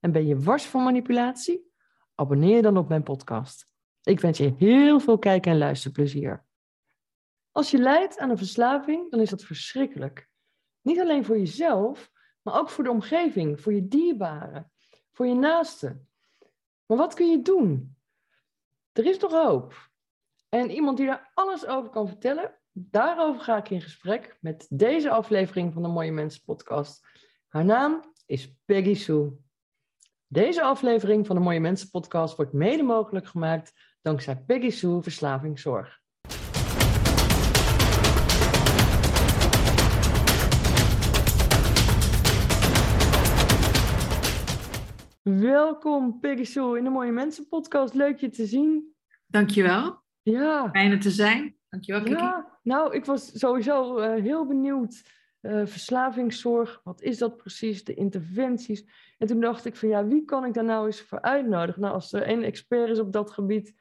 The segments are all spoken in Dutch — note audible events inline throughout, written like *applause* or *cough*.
en ben je wars van manipulatie? Abonneer dan op mijn podcast. Ik wens je heel veel kijk- en luisterplezier. Als je lijdt aan een verslaving, dan is dat verschrikkelijk. Niet alleen voor jezelf, maar ook voor de omgeving, voor je dierbaren, voor je naasten. Maar wat kun je doen? Er is toch hoop. En iemand die daar alles over kan vertellen, daarover ga ik in gesprek met deze aflevering van de Mooie Mensen podcast. Haar naam is Peggy Sue. Deze aflevering van de Mooie Mensen podcast wordt mede mogelijk gemaakt dankzij Peggy Sue Verslavingszorg. Welkom Peggy Sue in de Mooie Mensen podcast. Leuk je te zien. Dankjewel. Ja. Fijn er te zijn. Dankjewel, Kiki. Ja, nou, ik was sowieso eh, heel benieuwd. Eh, verslavingszorg, wat is dat precies? De interventies. En toen dacht ik van ja, wie kan ik daar nou eens voor uitnodigen? Nou, als er één expert is op dat gebied,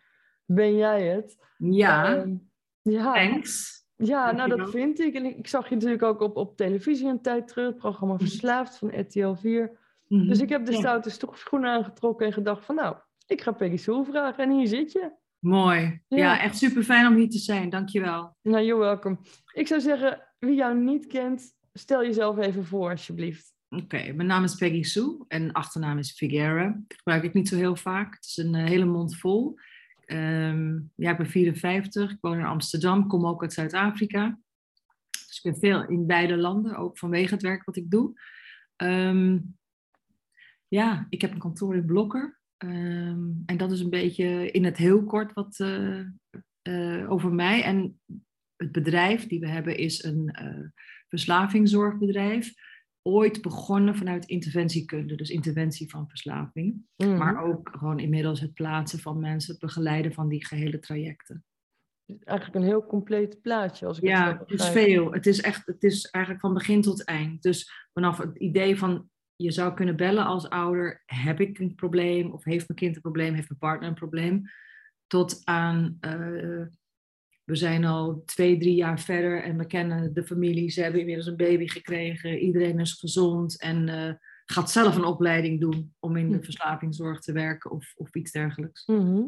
ben jij het. Ja, Ehm, ja. thanks. Ja, nou dat vind ik. En ik, ik zag je natuurlijk ook op, op televisie een tijd terug, het programma Verslaafd van RTL 4. Mhm. Dus ik heb de stoute sto- schoenen aangetrokken en gedacht van nou, ik ga Peggy Sue vragen en hier zit je. Mooi. Ja. Ja. echt super fijn om hier te zijn. Dankjewel. Nou, you're welcome. Ik zou zeggen, wie jou niet kent, stel jezelf even voor alsjeblieft. Oké, mijn naam is Peggy Sue en achternaam is Figuera. Dat gebruik ik niet zo heel vaak. Het is een eh, hele mond vol. Ehm, ja, ik ben 54, ik woon in Amsterdam, kom ook uit Zuid-Afrika. Dus ik ben veel in beide landen, ook vanwege het werk wat ik doe. Ehm, ja, ik heb een kantoor in Blokker. Ehm, en dat is een beetje in het heel kort wat eh, eh, over mij. En het bedrijf die we hebben is een eh verslavingszorgbedrijf. Ooit begonnen vanuit interventiekunde, dus interventie van verslaving. Mhm. Maar ook gewoon inmiddels het plaatsen van mensen, het begeleiden van die gehele trajecten. Eigenlijk een heel compleet plaatje. Als ik het Ja, zo het is veel. Het is echt, het is eigenlijk van begin tot eind. Dus vanaf het idee van je zou kunnen bellen als ouder, heb ik een probleem of heeft mijn kind een probleem, heeft mijn partner een probleem, tot aan eh, we zijn al twee, drie jaar verder en we kennen de familie, ze hebben inmiddels een baby gekregen, iedereen is gezond en eh, gaat zelf een opleiding doen om in de Hm. verslavingszorg te werken of, of iets dergelijks. Mhm.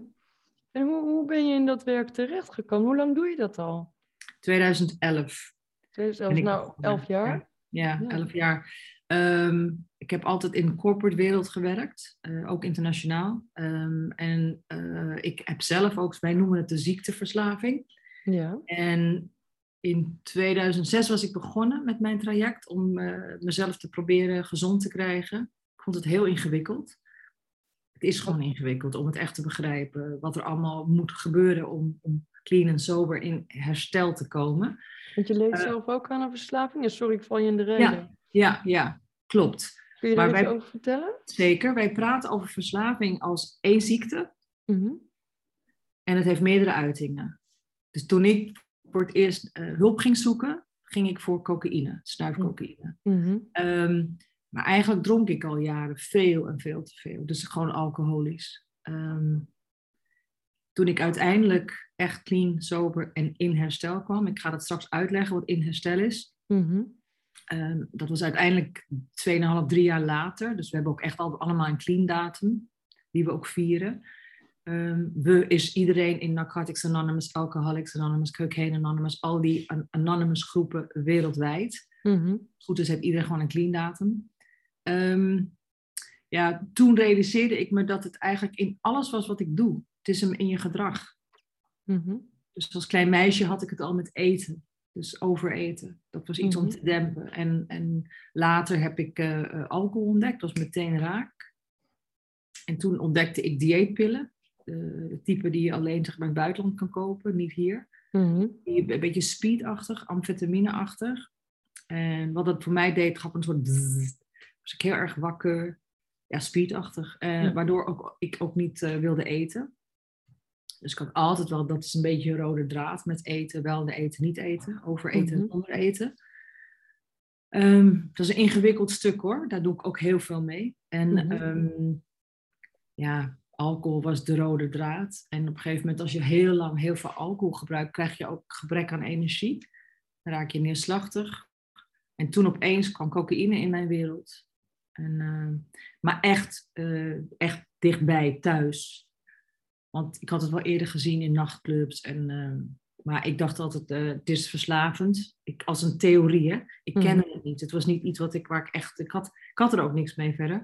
En hoe, hoe ben je in dat werk terechtgekomen? Hoe lang doe je dat al? 2011 Zelfs ben ik nou begonnen. elf jaar? Ja, Ja. elf jaar. Ehm, ik heb altijd in de corporate wereld gewerkt, eh, ook internationaal. Ehm, en eh, ik heb zelf ook, wij noemen het de ziekteverslaving. Ja. En in 2006 was ik begonnen met mijn traject om eh, mezelf te proberen gezond te krijgen. Ik vond het heel ingewikkeld. Het is gewoon ingewikkeld om het echt te begrijpen wat er allemaal moet gebeuren om, om clean en sober in herstel te komen. Want je leed Eh. zelf ook aan een verslaving? Ja, sorry, ik val je in de reden. Ja, ja, klopt. Kun je daar iets over vertellen? Zeker. Wij praten over verslaving als één ziekte Mhm. en het heeft meerdere uitingen. Dus toen ik voor het eerst eh, hulp ging zoeken, ging ik voor cocaïne, snuifcocaïne. Mhm. Ehm, maar eigenlijk dronk ik al jaren veel en veel te veel. Dus gewoon alcoholisch. Ehm, toen ik uiteindelijk echt clean, sober en in herstel kwam, ik ga dat straks uitleggen wat in herstel is. Mhm. Ehm, dat was uiteindelijk 2,5, 3 jaar later. Dus we hebben ook echt al, allemaal een clean datum, die we ook vieren. Ehm, we is iedereen in Narcotics Anonymous, Alcoholics Anonymous, Cocaine Anonymous, al die an- anonymous groepen wereldwijd. Mhm. Goed is, heeft iedereen gewoon een clean datum. Ehm, ja, toen realiseerde ik me dat het eigenlijk in alles was wat ik doe. Het is hem in je gedrag. Mhm. Dus als klein meisje had ik het al met eten. Dus overeten. Dat was iets om Mhm. te dempen. En, en later heb ik eh, eh, alcohol ontdekt. Dat was meteen raak. En toen ontdekte ik dieetpillen. Eh, het type die je alleen zeg maar, in het buitenland kan kopen, niet hier. Mhm. Die een beetje speedachtig, amfetamine-achtig. En wat dat voor mij deed, gaf een soort bzzz. Was ik heel erg wakker. ja, speedachtig. eh, Ja. Waardoor ook, ik ook niet eh, wilde eten. Dus ik had altijd wel, dat is een beetje een rode draad met eten, wel de eten, niet eten, overeten Mhm. en ondereten. Ehm, dat is een ingewikkeld stuk hoor, daar doe ik ook heel veel mee. En Mhm. ehm, ja, alcohol was de rode draad. En op een gegeven moment, als je heel lang heel veel alcohol gebruikt, krijg je ook gebrek aan energie. Dan raak je neerslachtig. En toen opeens kwam cocaïne in mijn wereld. En, eh, maar echt, eh, echt dichtbij, thuis. Want ik had het wel eerder gezien in nachtclubs. En, eh, maar ik dacht altijd, het is verslavend. Ik, als een theorie, hè. Ik Mhm. kende het niet. Het was niet iets wat ik, waar ik echt... Ik had, ik had er ook niks mee verder.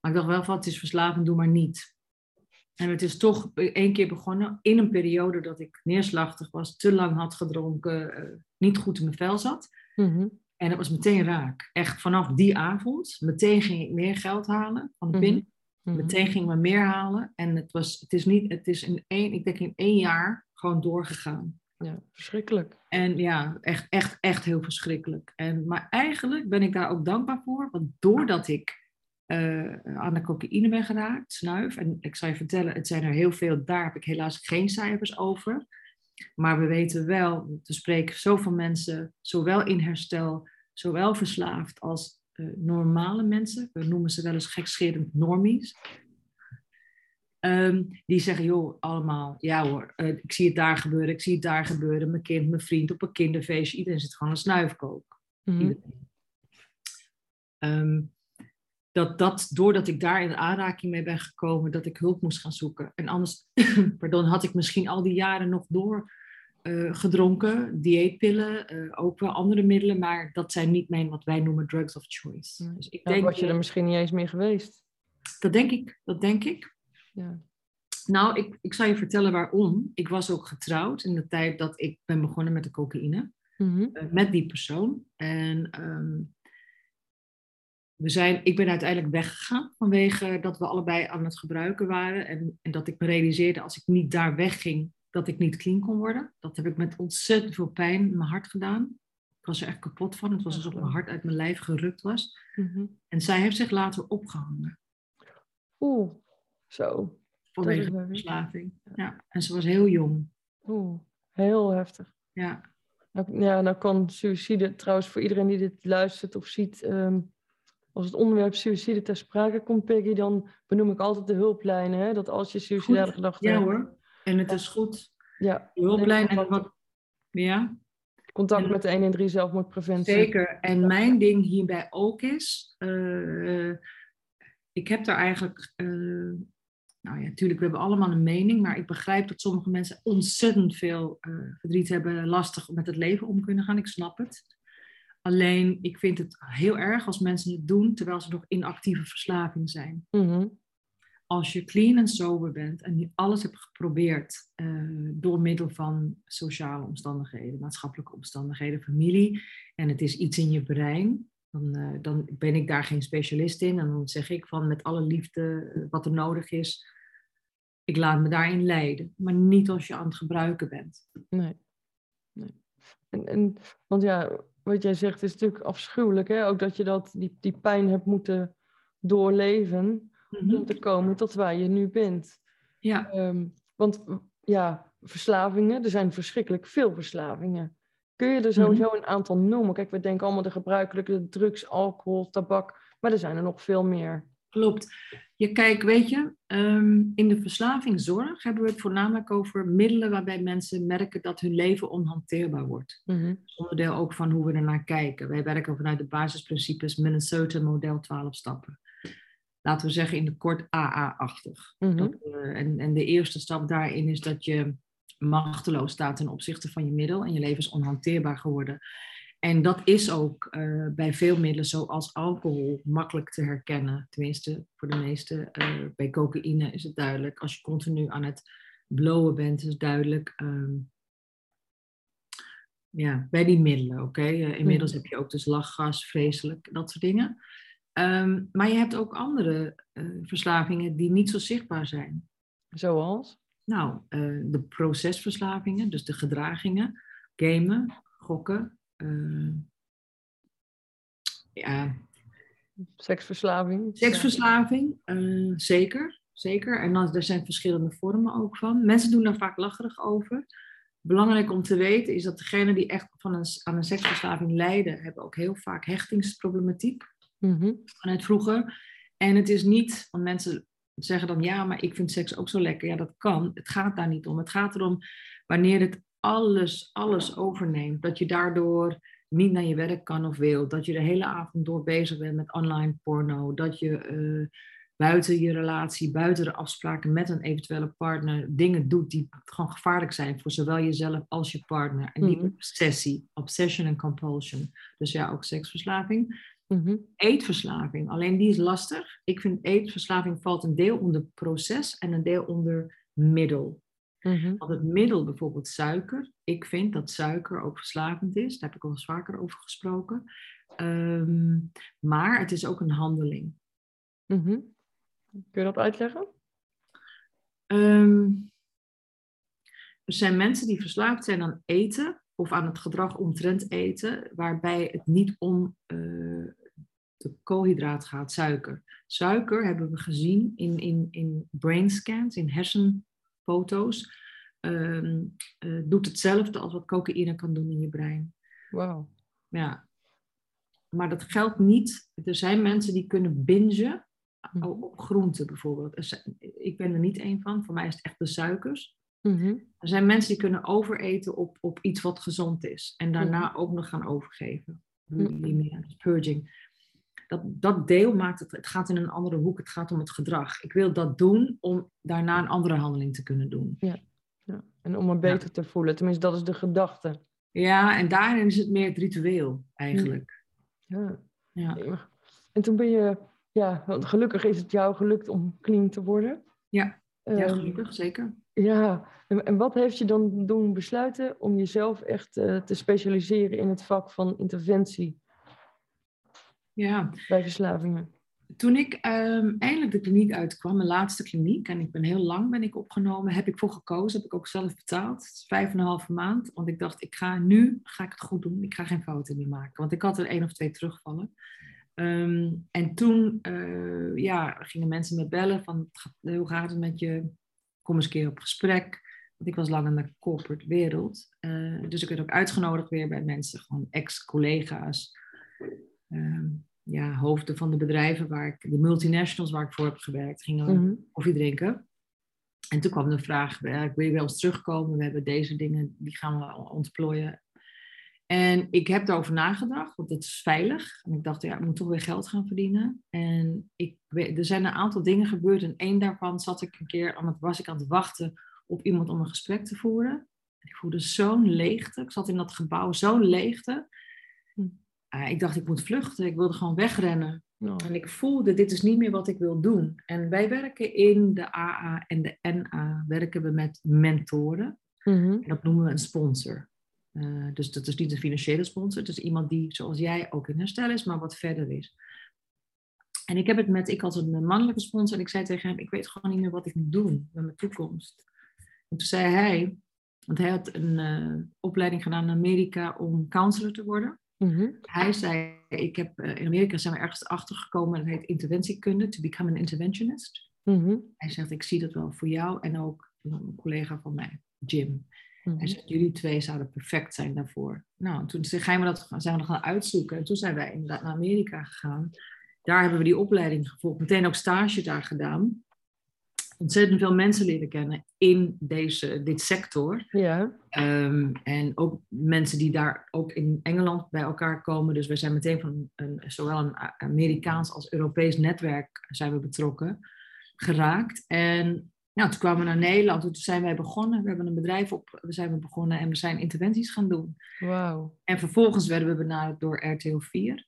Maar ik dacht wel van, het is verslavend, doe maar niet. En het is toch één keer begonnen in een periode dat ik neerslachtig was, te lang had gedronken, eh, niet goed in mijn vel zat. Mhm. En dat was meteen raak. Echt vanaf die avond, meteen ging ik meer geld halen van de pin. Mhm. Meteen ging ik me meer halen. En het, was, het is niet, het is in één, ik denk in één jaar gewoon doorgegaan. Ja, verschrikkelijk. En ja, echt, echt, echt heel verschrikkelijk. En, maar eigenlijk ben ik daar ook dankbaar voor. Want doordat ik eh, aan de cocaïne ben geraakt, snuif. En ik zal je vertellen, het zijn er heel veel. Daar heb ik helaas geen cijfers over. Maar we weten wel, te spreken zoveel mensen, zowel in herstel, zowel verslaafd als eh, normale mensen. We noemen ze wel eens gekscherend normies. Ehm, die zeggen, joh, allemaal, ja hoor, eh, ik zie het daar gebeuren, ik zie het daar gebeuren. Mijn kind, mijn vriend op een kinderfeestje, iedereen zit gewoon een snuifkook. Ehm, dat, dat doordat ik daar in aanraking mee ben gekomen, dat ik hulp moest gaan zoeken. En anders, *clears throat* pardon, had ik misschien al die jaren nog door eh, gedronken, dieetpillen, eh, ook wel andere middelen, maar dat zijn niet mijn wat wij noemen drugs of choice. Nee. Dus ik Dan denk, was je er misschien niet eens meer geweest. dat denk ik, dat denk ik. Ja. Nou, ik, ik zal je vertellen waarom. Ik was ook getrouwd in de tijd dat ik ben begonnen met de cocaïne. Mhm. eh, met die persoon. En ehm, we zijn, ik ben uiteindelijk weggegaan vanwege dat we allebei aan het gebruiken waren. En, en dat ik me realiseerde als ik niet daar wegging, dat ik niet clean kon worden. Dat heb ik met ontzettend veel pijn in mijn hart gedaan. Ik was er echt kapot van. Het was alsof mijn hart uit mijn lijf gerukt was. Mhm. En zij heeft zich later opgehangen Oeh, zo. vanwege verslaving. Ja, en ze was heel jong. Oeh, heel heftig. Ja, Nou, ja, nou kan suïcide trouwens voor iedereen die dit luistert of ziet, ehm, als het onderwerp suïcide ter sprake komt, Peggy, dan benoem ik altijd de hulplijnen. Hè? Dat als je suïcidale gedachten ja hebt, hoor. En het is goed. ja, De hulplijn en wat... Ja? contact En- met de 113 zelfmoordpreventie. Zeker. En mijn ding hierbij ook is, eh, ik heb daar eigenlijk, eh, nou ja, natuurlijk, we hebben allemaal een mening, maar ik begrijp dat sommige mensen ontzettend veel eh, verdriet hebben, lastig met het leven om kunnen gaan. Ik snap het. Alleen, ik vind het heel erg als mensen het doen terwijl ze nog in actieve verslaving zijn. Mhm. Als je clean en sober bent en je alles hebt geprobeerd eh, door middel van sociale omstandigheden, maatschappelijke omstandigheden, familie, en het is iets in je brein, dan, eh, dan ben ik daar geen specialist in. En dan zeg ik van met alle liefde eh, wat er nodig is, ik laat me daarin leiden. Maar niet als je aan het gebruiken bent. Nee. nee. En, en, want ja, wat jij zegt is natuurlijk afschuwelijk, hè? Ook dat je dat, die, die pijn hebt moeten doorleven om te komen tot waar je nu bent. Ja, Ehm, want ja, verslavingen, er zijn verschrikkelijk veel verslavingen. Kun je er sowieso een aantal noemen? Kijk, we denken allemaal de gebruikelijke drugs, alcohol, tabak, maar er zijn er nog veel meer. klopt. Je kijk, weet je, ehm, in de verslavingszorg hebben we het voornamelijk over middelen waarbij mensen merken dat hun leven onhanteerbaar wordt. Mhm. onderdeel ook van hoe we ernaar kijken. Wij werken vanuit de basisprincipes Minnesota model 12 stappen. Laten we zeggen in de kort AA-achtig. Mhm. Dat, eh, en, en de eerste stap daarin is dat je machteloos staat ten opzichte van je middel en je leven is onhanteerbaar geworden. En dat is ook eh, bij veel middelen zoals alcohol makkelijk te herkennen. Tenminste, voor de meeste. eh, bij cocaïne is het duidelijk. Als je continu aan het blowen bent, is het duidelijk. ehm, ja, bij die middelen, oké. Eh, inmiddels heb je ook dus lachgas, vreselijk, dat soort dingen. Ehm, maar je hebt ook andere verslavingen die niet zo zichtbaar zijn. Zoals? Nou, de procesverslavingen, dus de gedragingen, gamen, gokken. Eh, ja, Seksverslaving? Seksverslaving, uh, zeker. Zeker. En dan, er zijn verschillende vormen ook van. Mensen doen daar vaak lacherig over. Belangrijk om te weten is dat degenen die echt van een, aan een seksverslaving lijden, hebben ook heel vaak hechtingsproblematiek Mm vanuit vroeger. En het is niet, want mensen zeggen dan ja, maar ik vind seks ook zo lekker. Ja, dat kan. Het gaat daar niet om. Het gaat erom wanneer het alles, alles overneemt. Dat je daardoor niet naar je werk kan of wil. Dat je de hele avond door bezig bent met online porno. Dat je uh, buiten je relatie, buiten de afspraken met een eventuele partner dingen doet die gewoon gevaarlijk zijn voor zowel jezelf als je partner. En die Mhm. obsessie, obsession en compulsion. Dus ja, ook seksverslaving. Mhm. Eetverslaving, alleen die is lastig. Ik vind eetverslaving valt een deel onder proces en een deel onder middel. Want het middel, bijvoorbeeld suiker, ik vind dat suiker ook verslavend is. Daar heb ik al eens vaker over gesproken. Ehm, maar het is ook een handeling. Mhm. Kun je dat uitleggen? Ehm, er zijn mensen die verslaafd zijn aan eten of aan het gedrag omtrent eten, waarbij het niet om eh, de koolhydraat gaat, suiker. Suiker hebben we gezien in, in, in brain scans, in hersenfoto's. ehm, eh, doet hetzelfde als wat cocaïne kan doen in je brein. Wauw. Ja. Maar dat geldt niet. Er zijn mensen die kunnen bingen Mhm. op groenten bijvoorbeeld. Zijn- Ik ben er niet één van. Voor mij is het echt de suikers. Mhm. Er zijn mensen die kunnen overeten op, op iets wat gezond is. En daarna ook nog gaan overgeven. Bulimia, purging. Dat, dat deel maakt het, het gaat in een andere hoek. Het gaat om het gedrag. Ik wil dat doen om daarna een andere handeling te kunnen doen. Ja. En om me beter te voelen. Tenminste, dat is de gedachte. Ja, en daarin is het meer het ritueel eigenlijk. Ja. Ja, Jemig. En toen ben je, ja, want gelukkig is het jou gelukt om clean te worden. Ja. ja Ehm, gelukkig, zeker. Ja, en, en wat heeft je dan doen besluiten om jezelf echt eh, te specialiseren in het vak van interventie Ja, bij verslavingen? toen ik ehm, eindelijk de kliniek uitkwam, mijn laatste kliniek, en ik ben heel lang ben ik opgenomen, heb ik voor gekozen, heb ik ook zelf betaald. Vijf en een halve maand, want ik dacht, ik ga nu ga ik het goed doen, ik ga geen fouten meer maken. Want ik had er één of twee terugvallen. Ehm, en toen eh, ja, gingen mensen me bellen van, "Het gaat- hoe gaat het met je? Kom eens een keer op gesprek. Want ik was lang in de corporate wereld. Eh, dus ik werd ook uitgenodigd weer bij mensen, gewoon ex-collega's. Ehm, ja, hoofden van de bedrijven waar ik, de multinationals waar ik voor heb gewerkt, gingen Mhm. koffie drinken. En toen kwam de vraag, eh, wil je wel eens terugkomen? We hebben deze dingen, die gaan we ontplooien. En ik heb daarover nagedacht, want het is veilig. En ik dacht, ja, ik moet toch weer geld gaan verdienen. En ik, er zijn een aantal dingen gebeurd. En één daarvan zat ik een keer, aan het, was ik aan het wachten op iemand om een gesprek te voeren. Ik voelde zo'n leegte. Ik zat in dat gebouw, zo'n leegte. Ah, ik dacht, ik moet vluchten. Ik wilde gewoon wegrennen. Nou, En ik voelde, dit is niet meer wat ik wil doen. En wij werken in de AA en de NA, werken we met mentoren. En dat noemen we een sponsor. Eh, dus dat is niet een financiële sponsor. Het is iemand die, zoals jij, ook in herstel is, maar wat verder is. En ik heb het met, ik als een mannelijke sponsor, en ik zei tegen hem, ik weet gewoon niet meer wat ik moet doen met mijn toekomst. En toen zei hij, want hij had een eh, opleiding gedaan in Amerika om counselor te worden. Mhm. Hij zei, ik heb, eh, in Amerika zijn we ergens achter gekomen, dat heet interventiekunde, to become an interventionist. Mhm. Hij zegt, ik zie dat wel voor jou en ook een collega van mij, Jim. Mhm. Hij zegt, jullie twee zouden perfect zijn daarvoor. Nou, toen zijn we dat, zijn we dat gaan uitzoeken. En toen zijn wij inderdaad naar Amerika gegaan. Daar hebben we die opleiding gevolgd. Meteen ook stage daar gedaan. Ontzettend veel mensen leren kennen in deze, dit sector. Ja. Ehm, en ook mensen die daar ook in Engeland bij elkaar komen. Dus we zijn meteen van een, zowel een Amerikaans als Europees netwerk zijn we betrokken geraakt. En nou, toen kwamen we naar Nederland. Toen zijn wij begonnen. We hebben een bedrijf op. We zijn begonnen en we zijn interventies gaan doen. Wauw. En vervolgens werden we benaderd door RTL 4.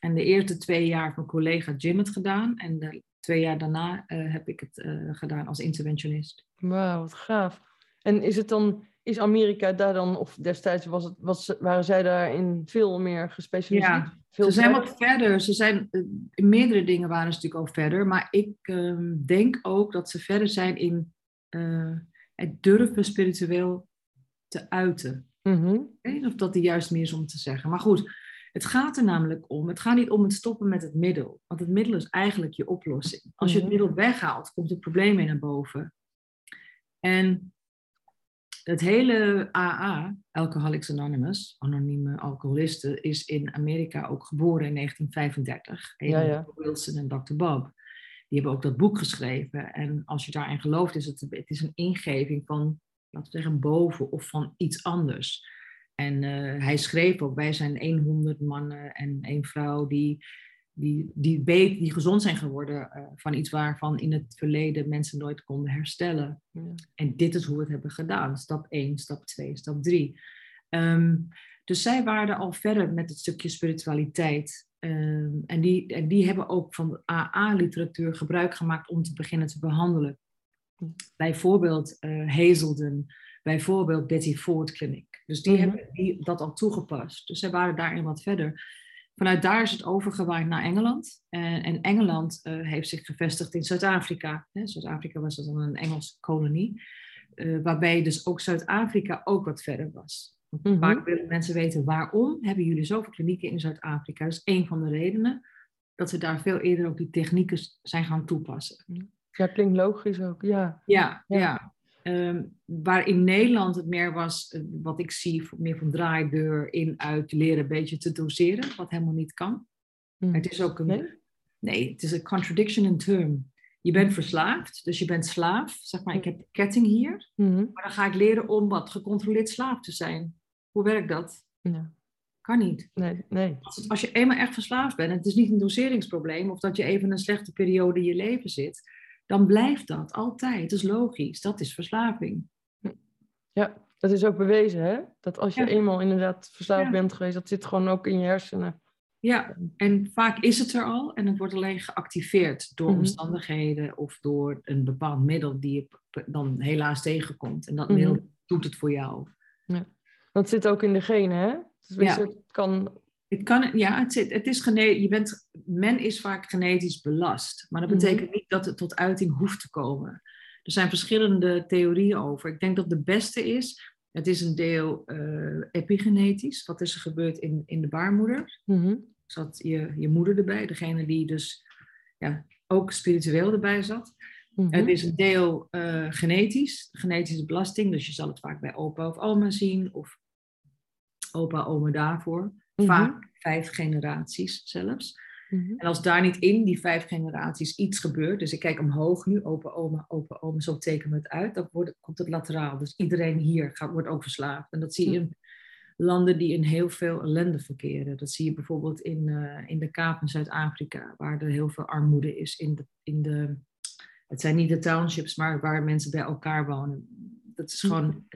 En de eerste twee jaar heeft mijn collega Jim het gedaan. En de twee jaar daarna eh, heb ik het eh, gedaan als interventionist. Wauw, wat gaaf. En is het dan, is Amerika daar dan, of destijds was het, was, waren zij daarin veel meer gespecialiseerd? Ja, veel Ze zijn verder? wat verder. Ze zijn, eh, in meerdere dingen waren ze natuurlijk al verder. Maar ik ehm, denk ook dat ze verder zijn in het durven spiritueel te uiten. Mhm. Ik weet niet of dat de juist meer is om te zeggen. Maar goed, Het gaat er namelijk om, het gaat niet om het stoppen met het middel. Want het middel is eigenlijk je oplossing. Als je het Mhm. middel weghaalt, komt het probleem weer naar boven. En het hele AA, Alcoholics Anonymous, anonieme alcoholisten, is in Amerika ook geboren in 1935. Ja, ja. Wilson en Dr. Bob. Die hebben ook dat boek geschreven. En als je daarin gelooft, is het, het is een ingeving van, laten we zeggen, boven of van iets anders. En eh, hij schreef ook, wij zijn 100 mannen en één vrouw die, die, die, die gezond zijn geworden eh, van iets waarvan in het verleden mensen nooit konden herstellen. Ja. En dit is hoe we het hebben gedaan. Stap 1, stap 2, stap 3. dus zij waren al verder met het stukje spiritualiteit. Ehm, en, die, en die hebben ook van de AA-literatuur gebruik gemaakt om te beginnen te behandelen. Hm. Bijvoorbeeld eh, Hazelden, bijvoorbeeld Betty Ford Clinic. Dus die Mhm. hebben die, dat al toegepast. Dus zij waren daarin wat verder. Vanuit daar is het overgewaaid naar Engeland. En, en Engeland eh, heeft zich gevestigd in Zuid-Afrika. Zuid-Afrika was dan een Engelse kolonie. eh, waarbij dus ook Zuid-Afrika ook wat verder was. Want Mhm. Vaak willen mensen weten waarom hebben jullie zoveel klinieken in Zuid-Afrika. Dat is een van de redenen dat ze daar veel eerder ook die technieken zijn gaan toepassen. Ja, klinkt logisch ook. Ja. Ja, Ja. ja. Ehm, waar in Nederland het meer was, eh, wat ik zie, meer van draaideur in, uit, leren een beetje te doseren, wat helemaal niet kan. Hm. Het is ook een, Nee? nee, het is een contradiction in term. Je bent verslaafd, dus je bent slaaf. Zeg maar, ik heb de ketting hier, Mhm. maar dan ga ik leren om wat gecontroleerd slaaf te zijn. Hoe werkt dat? Ja. Kan niet. Nee, nee. Als, als je eenmaal echt verslaafd bent, en het is niet een doseringsprobleem, of dat je even een slechte periode in je leven zit, dan blijft dat altijd. Het is logisch. Dat is verslaving. Ja, dat is ook bewezen, hè? Dat als je Ja. eenmaal inderdaad verslaafd Ja. bent geweest, dat zit gewoon ook in je hersenen. Ja, en vaak is het er al en het wordt alleen geactiveerd door Mhm. omstandigheden of door een bepaald middel die je dan helaas tegenkomt. En dat Mhm. middel doet het voor jou. Dat zit ook in de genen, hè? Dus Ja. Het kan... Het kan, ja, het, zit, het is gene, je bent, men is vaak genetisch belast, maar dat Mhm. betekent niet dat het tot uiting hoeft te komen. Er zijn verschillende theorieën over. Ik denk dat de beste is, het is een deel eh, epigenetisch. Wat is er gebeurd in, in de baarmoeder? Mhm. Zat je, je moeder erbij, degene die dus ja, ook spiritueel erbij zat. Mhm. Het is een deel eh, genetisch, genetische belasting. Dus je zal het vaak bij opa of oma zien, of opa, oma daarvoor. Mhm. Vaak vijf generaties zelfs. Mhm. En als daar niet in die vijf generaties iets gebeurt, dus ik kijk omhoog nu, opa, oma, opa, oma, zo tekenen we het uit, dan wordt, komt het lateraal. Dus iedereen hier gaat, wordt ook verslaafd. En dat zie je in landen die in heel veel ellende verkeren. Dat zie je bijvoorbeeld in, eh, in de Kaap in Zuid-Afrika, waar er heel veel armoede is in de, in de, het zijn niet de townships, maar waar mensen bij elkaar wonen. Dat is gewoon,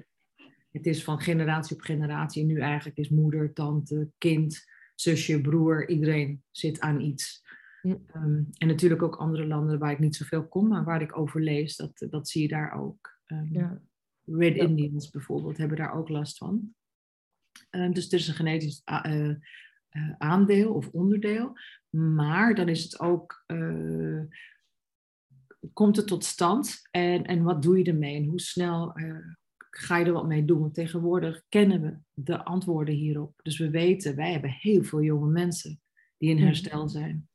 het is van generatie op generatie. En nu eigenlijk is moeder, tante, kind, zusje, broer, iedereen zit aan iets. Hm. Ehm, en natuurlijk ook andere landen waar ik niet zoveel kom, maar waar ik over lees, dat, dat zie je daar ook. Ehm, Ja. Red Ja. Indians bijvoorbeeld hebben daar ook last van. Ehm, dus er is een genetisch eh, eh, aandeel of onderdeel. Maar dan is het ook, eh, komt het tot stand en, en wat doe je ermee en hoe snel ga je er wat mee doen? Want tegenwoordig kennen we de antwoorden hierop. Dus we weten, wij hebben heel veel jonge mensen die in Mhm. herstel zijn.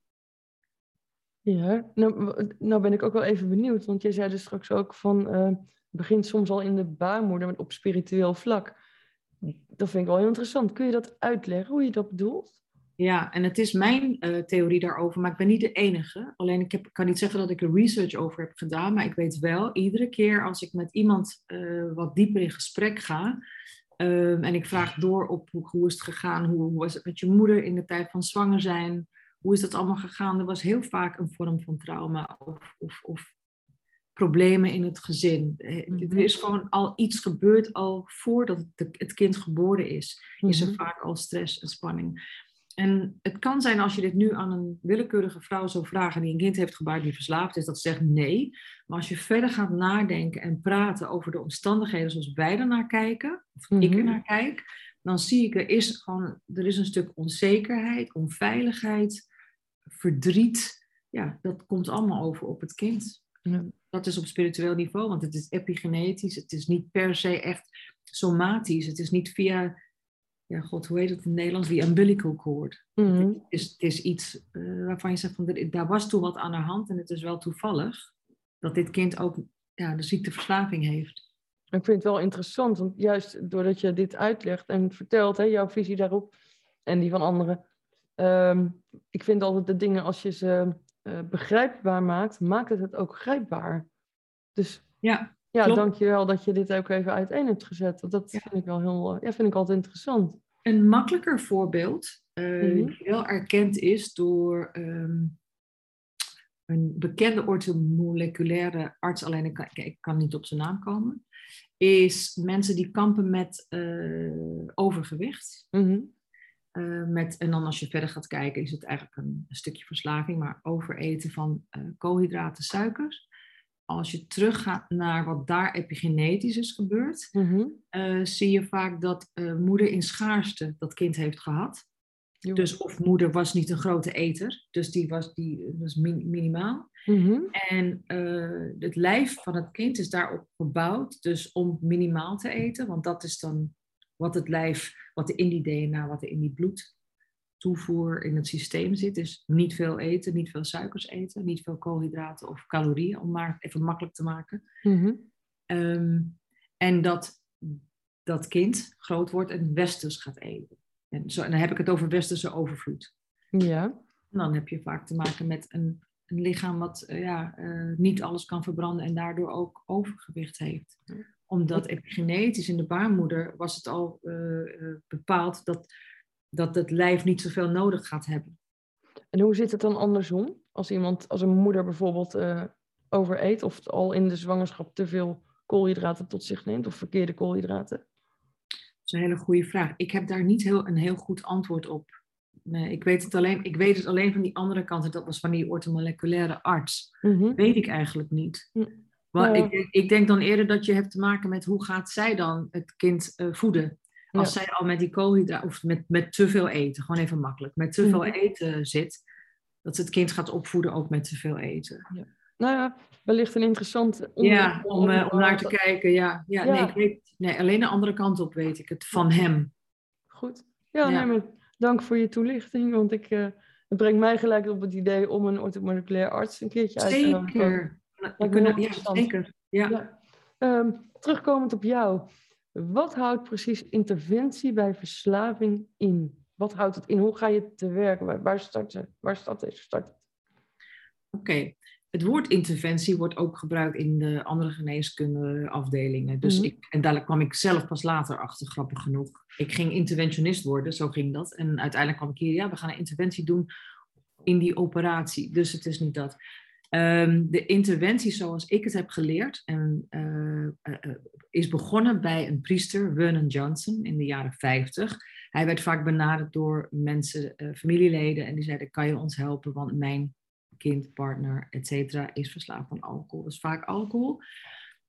Ja, nou, nou ben ik ook wel even benieuwd, want jij zei dus straks ook van, eh, begint soms al in de baarmoeder met op spiritueel vlak. Dat vind ik wel heel interessant. Kun je dat uitleggen, hoe je dat bedoelt? Ja, en het is mijn eh, theorie daarover, maar ik ben niet de enige. Alleen ik heb, kan niet zeggen dat ik er research over heb gedaan, maar ik weet wel, iedere keer als ik met iemand eh, wat dieper in gesprek ga, ehm, en ik vraag door op hoe, hoe is het gegaan, hoe, hoe was het met je moeder in de tijd van zwanger zijn, hoe is dat allemaal gegaan? Er was heel vaak een vorm van trauma of, of, of problemen in het gezin. Eh, Mhm. Er is gewoon al iets gebeurd al voordat het, het kind geboren is is er Mhm. vaak al stress en spanning. En het kan zijn als je dit nu aan een willekeurige vrouw zou vragen die een kind heeft gebaard die verslaafd is, dat ze zegt nee. Maar als je verder gaat nadenken en praten over de omstandigheden zoals wij ernaar kijken, of ik Mhm. ernaar kijk, dan zie ik er is gewoon er is een stuk onzekerheid, onveiligheid, verdriet. Ja, dat komt allemaal over op het kind. Ja. Dat is op spiritueel niveau, want het is epigenetisch. Het is niet per se echt somatisch. Het is niet via ja, god, hoe heet het in het Nederlands? Die umbilical cord. Mhm. Het, is, het is iets eh, waarvan je zegt, van, daar was toen wat aan de hand en het is wel toevallig dat dit kind ook ja, de ziekteverslaving heeft. Ik vind het wel interessant, want juist doordat je dit uitlegt en vertelt, hè, jouw visie daarop en die van anderen. ehm, ik vind altijd de dingen, als je ze eh, begrijpbaar maakt, maakt het het ook grijpbaar. Dus Ja, ja, Klopt. dankjewel dat je dit ook even uiteen hebt gezet. Want dat Ja. vind ik wel heel, ja, vind ik altijd interessant. Een makkelijker voorbeeld, Mhm. die wel erkend is door ehm, een bekende orthomoleculaire arts, alleen ik kan, ik kan niet op zijn naam komen, is mensen die kampen met eh, overgewicht. Mhm. Eh, met, en dan als je verder gaat kijken, is het eigenlijk een, een stukje verslaving, maar overeten van koolhydraten, suikers. Als je teruggaat naar wat daar epigenetisch is gebeurd, Mhm. eh, zie je vaak dat eh, moeder in schaarste dat kind heeft gehad. Jo. Dus of moeder was niet een grote eter, dus die was, die, was min- minimaal. Mhm. En eh, het lijf van het kind is daarop gebouwd, dus om minimaal te eten, want dat is dan wat het lijf, wat er in die DNA, wat er in die bloedtoevoer in het systeem zit, is niet veel eten, niet veel suikers eten, niet veel koolhydraten of calorieën, om maar even makkelijk te maken. Mhm. Ehm, en dat dat kind groot wordt en westers gaat eten. En, zo, en dan heb ik het over westerse overvloed. Ja. En dan heb je vaak te maken met een, een lichaam wat eh, ja, eh, niet alles kan verbranden en daardoor ook overgewicht heeft. Omdat epigenetisch in de baarmoeder was het al eh, bepaald dat, dat het lijf niet zoveel nodig gaat hebben. En hoe zit het dan andersom? Als iemand, als een moeder bijvoorbeeld eh, overeet of al in de zwangerschap te veel koolhydraten tot zich neemt of verkeerde koolhydraten? Dat is een hele goede vraag. Ik heb daar niet heel, een heel goed antwoord op. Nee, ik, weet het alleen, ik weet het alleen van die andere kant, en dat was van die orthomoleculaire arts. Mhm. Weet ik eigenlijk niet. Maar Ja. ik, denk- ik denk dan eerder dat je hebt te maken met hoe gaat zij dan het kind eh, voeden. Als Ja. zij al met die koolhydraten, of met, met te veel eten, gewoon even makkelijk, met te veel Mhm. eten zit, dat het kind gaat opvoeden ook met te veel eten. Nou ja, wellicht een interessant onderwerp Ja, om, eh, om naar te kijken. Ja, ja, Ja. Nee, ik weet, nee, alleen de andere kant op weet ik het van hem. Goed. Ja, Ja. Nee, maar dank voor je toelichting, want ik, eh, het brengt mij gelijk op het idee om een orthomoleculair arts een keertje uit te. Zeker. Kunnen, ja, zeker. Ja. Ja. Ehm, terugkomend op jou. Wat houdt precies interventie bij verslaving in? Wat houdt het in? Hoe ga je te werken? Waar, waar start het? Waar staat deze start? het? Oké, het woord interventie wordt ook gebruikt in de andere geneeskundeafdelingen. Dus Mhm. ik, en daar kwam ik zelf pas later achter, grappig genoeg. Ik ging interventionist worden, zo ging dat. En uiteindelijk kwam ik hier, ja, we gaan een interventie doen in die operatie. Dus het is niet dat. Ehm, de interventie zoals ik het heb geleerd en, eh, eh, eh, is begonnen bij een priester, Vernon Johnson, in de jaren 50. Hij werd vaak benaderd door mensen, familieleden, en die zeiden, kan je ons helpen, want mijn kind, partner, et cetera, is verslaafd aan alcohol. Is vaak alcohol.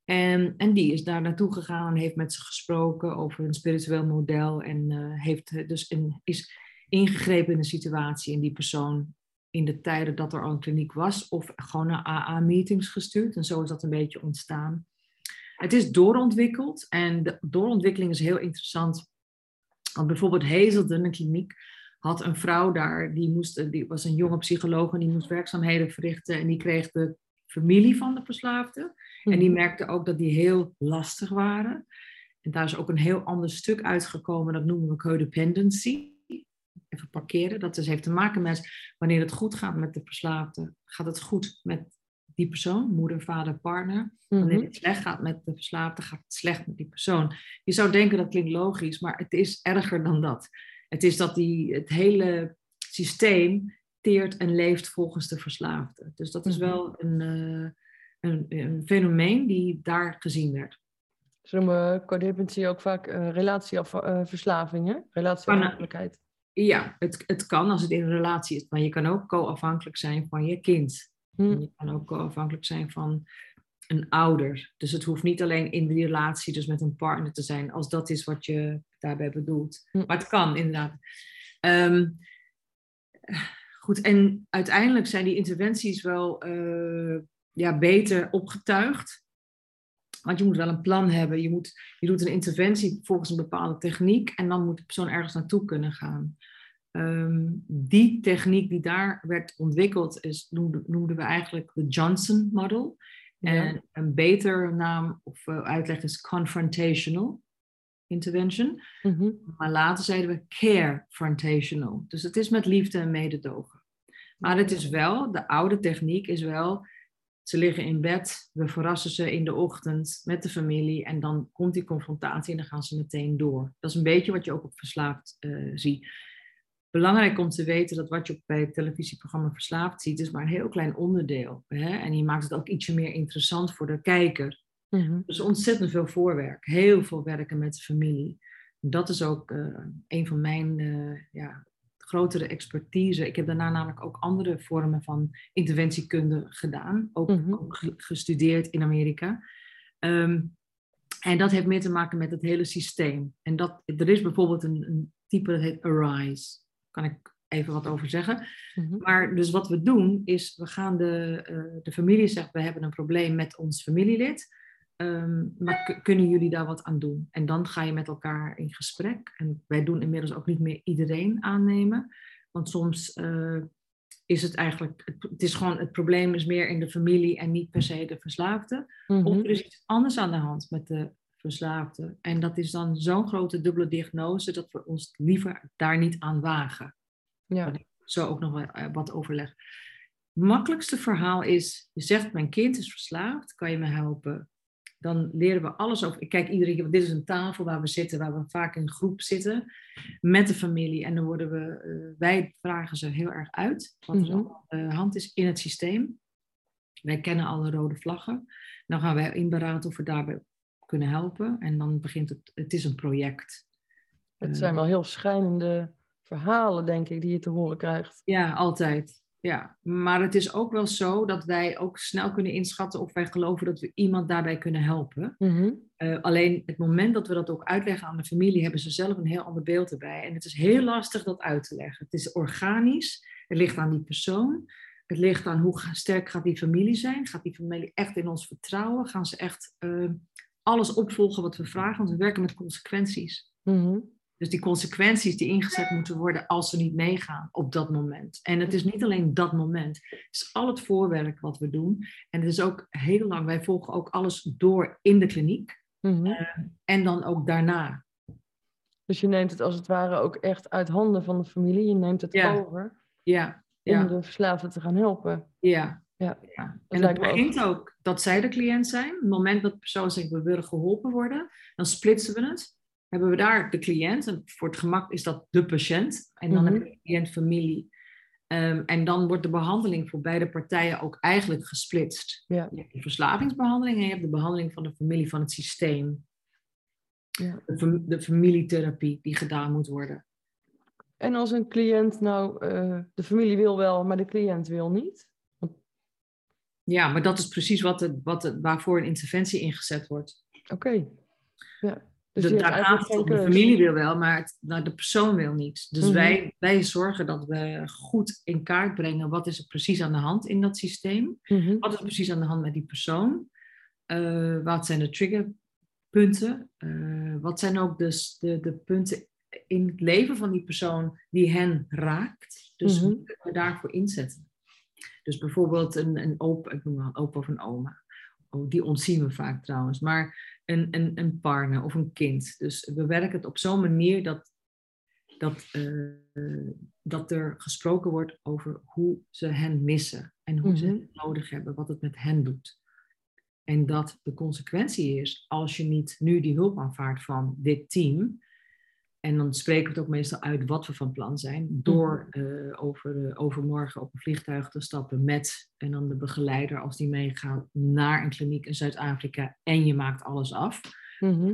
En, en die is daar naartoe gegaan en heeft met ze gesproken over een spiritueel model. En heeft dus een, is ingegrepen in de situatie. En die persoon in de tijden dat er al een kliniek was, of gewoon naar AA-meetings gestuurd. En zo is dat een beetje ontstaan. Het is doorontwikkeld. En de doorontwikkeling is heel interessant. Want bijvoorbeeld Hazelden, een kliniek, had een vrouw daar, die, moest, die was een jonge psycholoog en die moest werkzaamheden verrichten. En die kreeg de familie van de verslaafde. En die merkte ook dat die heel lastig waren. En daar is ook een heel ander stuk uitgekomen, dat noemen we codependency. Even parkeren. Dat dus heeft te maken met wanneer het goed gaat met de verslaafde, gaat het goed met die persoon, moeder, vader, partner. Wanneer Mhm. het slecht gaat met de verslaafde, gaat het slecht met die persoon. Je zou denken dat klinkt logisch, maar het is erger dan dat. Het is dat die, het hele systeem teert en leeft volgens de verslaafde. Dus dat is Mhm. wel een, eh, een, een fenomeen die daar gezien werd. Ze noemen codependency ook vaak uh, relatieverslaving, hè? Relatieafhankelijkheid. Ja, het, het kan als het in een relatie is, maar je kan ook co-afhankelijk zijn van je kind. Hm. Je kan ook co-afhankelijk zijn van een ouder. Dus het hoeft niet alleen in die relatie, dus met een partner te zijn, als dat is wat je daarbij bedoelt. Hm. Maar het kan inderdaad. Ehm, goed, en uiteindelijk zijn die interventies wel eh, ja, beter opgetuigd. Want je moet wel een plan hebben. Je, moet, je doet een interventie volgens een bepaalde techniek en dan moet de persoon ergens naartoe kunnen gaan. Ehm, die techniek die daar werd ontwikkeld is, noemden, we eigenlijk de Johnson Model. En een beter naam of uh, uitleg is confrontational intervention. Mhm. Maar later zeiden we care-frontational. Dus het is met liefde en mededogen. Maar het is wel, de oude techniek is wel, ze liggen in bed, we verrassen ze in de ochtend met de familie en dan komt die confrontatie en dan gaan ze meteen door. Dat is een beetje wat je ook op verslaafd uh, ziet. Belangrijk om te weten dat wat je bij het televisieprogramma Verslaafd ziet, is maar een heel klein onderdeel. Hè? En je maakt het ook ietsje meer interessant voor de kijker. Mm Dus ontzettend veel voorwerk, heel veel werken met de familie. Dat is ook uh, een van mijn uh, ja, grotere expertise. Ik heb daarna namelijk ook andere vormen van interventiekunde gedaan, ook, mhm. gestudeerd in Amerika. Ehm, en dat heeft meer te maken met het hele systeem. En dat, er is bijvoorbeeld een, een type dat heet Arise. Kan ik even wat over zeggen. Mhm. Maar dus wat we doen is, we gaan de, uh, de familie zeggen, we hebben een probleem met ons familielid. Ehm, maar kunnen jullie daar wat aan doen? En dan ga je met elkaar in gesprek. En wij doen inmiddels ook niet meer iedereen aannemen. Want soms uh, is het eigenlijk, het, is gewoon, het probleem is meer in de familie en niet per se de verslaafde. Of mhm. er is iets anders aan de hand met de verslaafde. En dat is dan zo'n grote dubbele diagnose dat we ons liever daar niet aan wagen. Ja. Zo ook nog wat, eh, wat overleg. Het makkelijkste verhaal is, je zegt mijn kind is verslaafd, kan je me helpen? Dan leren we alles over. Ik kijk iedere keer, dit is een tafel waar we zitten, waar we vaak in groep zitten met de familie. En dan worden we, uh, wij vragen ze heel erg uit wat er -hmm. aan de hand is in het systeem. Wij kennen alle rode vlaggen. Dan gaan wij inberaden of we daarbij kunnen helpen. En dan begint het, het is een project. Het zijn wel heel schijnende verhalen, denk ik, die je te horen krijgt. Ja, altijd. Ja, maar het is ook wel zo dat wij ook snel kunnen inschatten of wij geloven dat we iemand daarbij kunnen helpen. Mhm. Eh, alleen het moment dat we dat ook uitleggen aan de familie, hebben ze zelf een heel ander beeld erbij. En het is heel lastig dat uit te leggen. Het is organisch, het ligt aan die persoon. Het ligt aan hoe sterk gaat die familie zijn. Gaat die familie echt in ons vertrouwen? Gaan ze echt uh, alles opvolgen wat we vragen? Want we werken met consequenties. Mm dus die consequenties die ingezet moeten worden als ze niet meegaan op dat moment. En het is niet alleen dat moment. Het is al het voorwerk wat we doen. En het is ook heel lang, wij volgen ook alles door in de kliniek. Mhm. Eh, en dan ook daarna. Dus je neemt het als het ware ook echt uit handen van de familie. Je neemt het over. Ja. ja. Om de verslaafde te gaan helpen. Ja. Ja. ja. En dat begint ook dat zij de cliënt zijn. Op het moment dat de persoon zegt we willen geholpen worden, dan splitsen we het hebben we daar de cliënt. En voor het gemak is dat de patiënt. En dan mm heb je cliënt-familie. Ehm, en dan wordt de behandeling voor beide partijen ook eigenlijk gesplitst. Ja. Je hebt de verslavingsbehandeling en je hebt de behandeling van de familie van het systeem. Ja. De, de, familietherapie die gedaan moet worden. En als een cliënt nou, uh, de familie wil wel, maar de cliënt wil niet? Ja, maar dat is precies wat het, wat waarvoor een interventie ingezet wordt. Oké. Ja. Dus de, de familie wil wel, maar het, nou, de persoon wil niet. Dus mhm. wij, wij zorgen dat we goed in kaart brengen wat is er precies aan de hand in dat systeem. Mm Wat is er precies aan de hand met die persoon? Uh, wat zijn de triggerpunten? Uh, wat zijn ook dus de, de punten in het leven van die persoon die hen raakt? Dus mm -hmm. we daarvoor inzetten. Dus bijvoorbeeld een, een opa, ik noem maar een opa of een oma. Oh, die ontzien we vaak trouwens. Maar een, een, een partner of een kind. Dus we werken het op zo'n manier dat, dat, uh, dat er gesproken wordt over hoe ze hen missen en hoe ze mhm. het nodig hebben, wat het met hen doet. En dat de consequentie is, als je niet nu die hulp aanvaardt van dit team, en dan spreken we het ook meestal uit wat we van plan zijn. Door uh, over, overmorgen op een vliegtuig te stappen met en dan de begeleider als die meegaat naar een kliniek in Zuid-Afrika. En je maakt alles af. Mhm.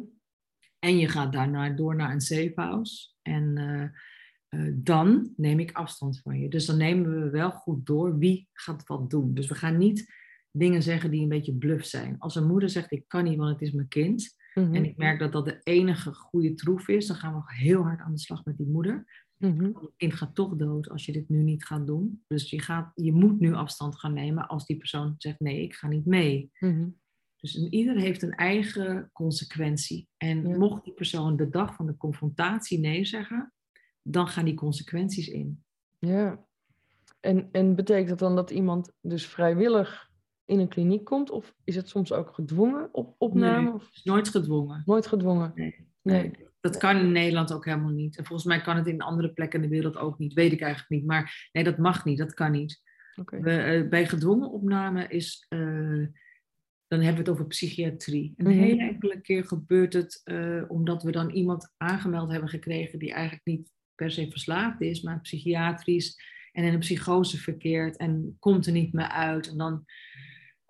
En je gaat daarna door naar een safe house. En uh, uh, dan neem ik afstand van je. Dus dan nemen we wel goed door wie gaat wat doen. Dus we gaan niet dingen zeggen die een beetje bluff zijn. Als een moeder zegt ik kan niet, want het is mijn kind en mhm. ik merk dat dat de enige goede troef is. Dan gaan we heel hard aan de slag met die moeder. Mm Het kind gaat toch dood als je dit nu niet gaat doen. Dus je, gaat, je moet nu afstand gaan nemen als die persoon zegt nee, ik ga niet mee. Mhm. Dus een ieder heeft een eigen consequentie. En Ja. mocht die persoon de dag van de confrontatie nee zeggen, dan gaan die consequenties in. Ja. En, en betekent dat dan dat iemand dus vrijwillig in een kliniek komt? Of is het soms ook gedwongen op opname? Nee. Of Het is nooit gedwongen. nooit gedwongen? Nee. Nee. Nee, dat kan in Nederland ook helemaal niet. En volgens mij kan het in andere plekken in de wereld ook niet. Weet ik eigenlijk niet. Maar nee, dat mag niet. Dat kan niet. We, eh, bij gedwongen opname is, eh, dan hebben we het over psychiatrie. Een Mhm. hele enkele keer gebeurt het eh, omdat we dan iemand aangemeld hebben gekregen die eigenlijk niet per se verslaafd is, maar psychiatrisch en in een psychose verkeert en komt er niet meer uit. En dan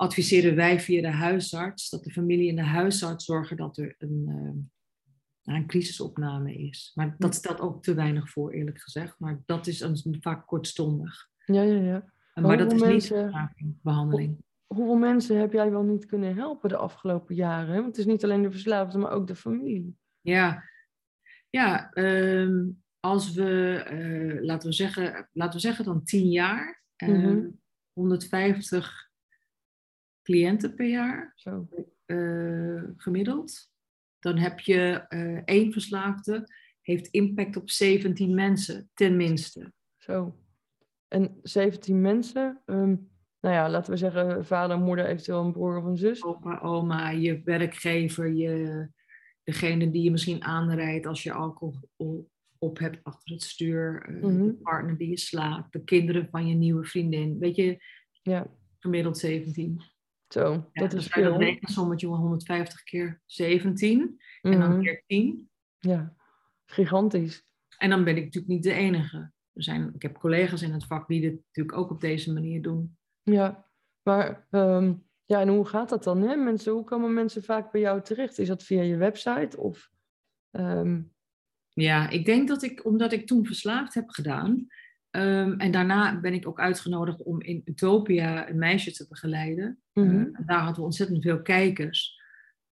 adviseren wij via de huisarts dat de familie en de huisarts zorgen dat er een, eh, een crisisopname is. Maar dat stelt ook te weinig voor, eerlijk gezegd. Maar dat is een, vaak kortstondig. Ja, ja, ja. Maar, Maar dat is niet mensen- verslaving, behandeling. Hoeveel mensen heb jij wel niet kunnen helpen de afgelopen jaren? Want het is niet alleen de verslaafde, maar ook de familie. Ja, ja ehm, als we, eh, laten, we zeggen, laten we zeggen dan 10 jaar, ehm, Mhm. 150 cliënten per jaar Zo. eh, gemiddeld. Dan heb je eh, één verslaafde, heeft impact op 17 mensen, tenminste. Zo. En 17 mensen, ehm, nou ja, laten we zeggen vader, moeder, eventueel een broer of een zus. Opa, oma, je werkgever, je, degene die je misschien aanrijdt als je alcohol op hebt achter het stuur, Mhm. de partner die je slaapt, de kinderen van je nieuwe vriendin. Weet je, Ja, gemiddeld 17. Zo. Ja, dat dus is dat veel. rekensommetje van 150 keer 17 en dan Mhm. keer 10. Ja, gigantisch. En dan ben ik natuurlijk niet de enige. Er zijn, ik heb collega's in het vak die dit natuurlijk ook op deze manier doen. Ja, maar ehm, ja, en hoe gaat dat dan? Hè? Mensen, hoe komen mensen vaak bij jou terecht? Is dat via je website of ehm, Ja, ik denk dat ik, omdat ik toen verslaafd heb gedaan. Ehm, en daarna ben ik ook uitgenodigd om in Utopia een meisje te begeleiden. mhm, Eh, en daar hadden we ontzettend veel kijkers.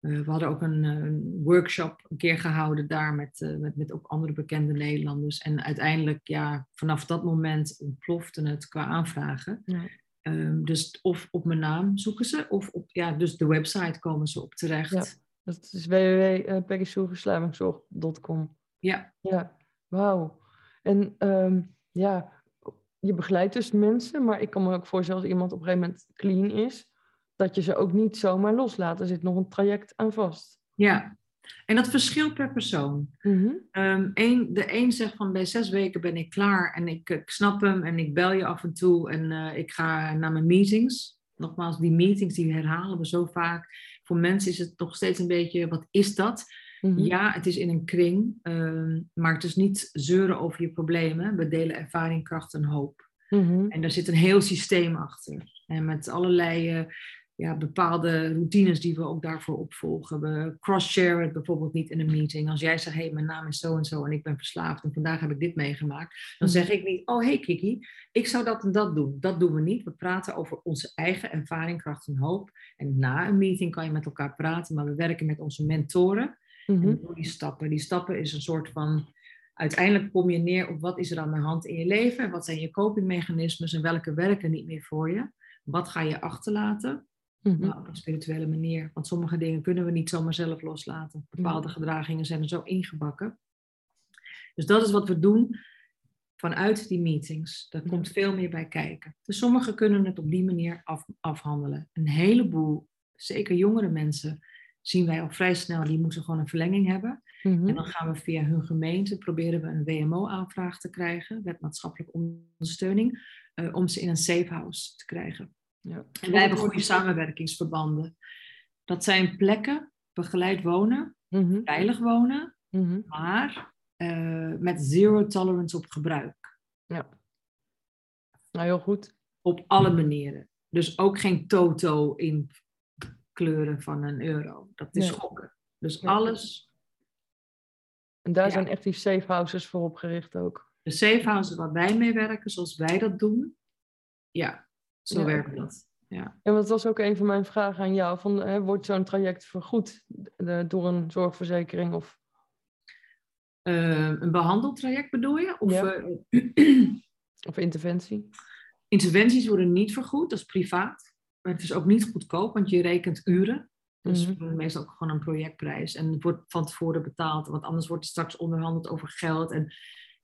Eh, we hadden ook een, eh, een workshop een keer gehouden daar met, eh, met, met ook andere bekende Nederlanders. En uiteindelijk, ja, vanaf dat moment ontplofte het qua aanvragen. ja. Ehm, dus of op mijn naam zoeken ze, of op ja, dus de website komen ze op terecht. Ja. Dat is www.peggysoeverslavingszorg.com. ja. Ja, wauw. En ehm, ja, je begeleidt dus mensen, maar ik kan me ook voorstellen als iemand op een gegeven moment clean is, dat je ze ook niet zomaar loslaat. Er zit nog een traject aan vast. ja. En dat verschilt per persoon. Mhm, Ehm, een, de een zegt van bij zes weken ben ik klaar en ik, ik snap hem en ik bel je af en toe en eh, ik ga naar mijn meetings. Nogmaals, die meetings die herhalen we zo vaak. Voor mensen is het nog steeds een beetje, wat is dat? Mhm. Ja, het is in een kring, ehm, maar het is niet zeuren over je problemen. We delen ervaring, kracht en hoop. Mhm, En daar zit een heel systeem achter. En met allerlei eh, ja, bepaalde routines die we ook daarvoor opvolgen. We cross-share het bijvoorbeeld niet in een meeting. Als jij zegt, hé, hey, mijn naam is zo en zo en ik ben verslaafd en vandaag heb ik dit meegemaakt. Dan Mhm. zeg ik niet, oh hey Kiki, ik zou dat en dat doen. Dat doen we niet. We praten over onze eigen ervaring, kracht en hoop. En na een meeting kan je met elkaar praten, maar we werken met onze mentoren. Mhm. En door die stappen. Die stappen is een soort van. Uiteindelijk kom je neer op wat is er aan de hand in je leven. En wat zijn je copingmechanismes en welke werken niet meer voor je. Wat ga je achterlaten? Mhm. Maar op een spirituele manier. Want sommige dingen kunnen we niet zomaar zelf loslaten. Bepaalde gedragingen zijn er zo ingebakken. Dus dat is wat we doen vanuit die meetings. Daar komt veel meer bij kijken. Dus sommigen kunnen het op die manier af, afhandelen. Een heleboel, zeker jongere mensen, zien wij al vrij snel, die moeten gewoon een verlenging hebben. Mhm. En dan gaan we via hun gemeente, proberen we een WMO-aanvraag te krijgen, wet maatschappelijke ondersteuning, eh, om ze in een safe house te krijgen. Ja. En wij hebben goede samenwerkingsverbanden. Dat zijn plekken, begeleid wonen, Mhm, veilig wonen, mhm. maar eh, met zero tolerance op gebruik. Ja. Nou, heel goed. Op alle manieren. Dus ook geen toto in kleuren van een euro. Dat is Nee. gokken. Dus Ja. alles. En daar Ja. zijn echt die safe houses voor opgericht ook. De safe houses waar wij mee werken, zoals wij dat doen. Ja, zo Ja, werkt dat. Ja. En dat was ook een van mijn vragen aan jou. Van, hè, wordt zo'n traject vergoed door een zorgverzekering? Of... Eh, een behandeltraject bedoel je? Of, eh, Of interventie? *clears throat* interventies worden niet vergoed, dat is privaat. Maar het is ook niet goedkoop, want je rekent uren. Dus Mhm. meestal ook gewoon een projectprijs. En het wordt van tevoren betaald, want anders wordt er straks onderhandeld over geld. En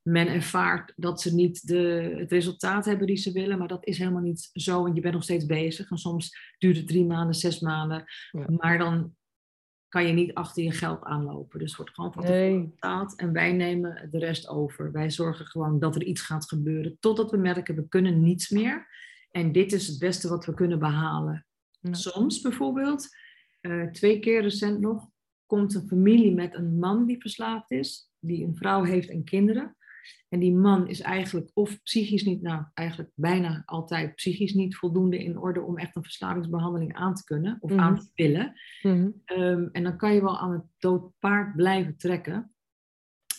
men ervaart dat ze niet de, het resultaat hebben die ze willen, maar dat is helemaal niet zo. Want je bent nog steeds bezig. En soms duurt het drie maanden, zes maanden. Ja. Maar dan kan je niet achter je geld aanlopen. Dus het wordt gewoon van tevoren Nee. betaald en wij nemen de rest over. Wij zorgen gewoon dat er iets gaat gebeuren. Totdat we merken, we kunnen niets meer. En dit is het beste wat we kunnen behalen. Ja. Soms bijvoorbeeld, eh, twee keer recent nog, komt een familie met een man die verslaafd is, die een vrouw heeft en kinderen. En die man is eigenlijk of psychisch niet, nou eigenlijk bijna altijd psychisch niet voldoende in orde om echt een verslavingsbehandeling aan te kunnen of Mhm. aan te willen. Mhm. Ehm, en dan kan je wel aan het dood paard blijven trekken.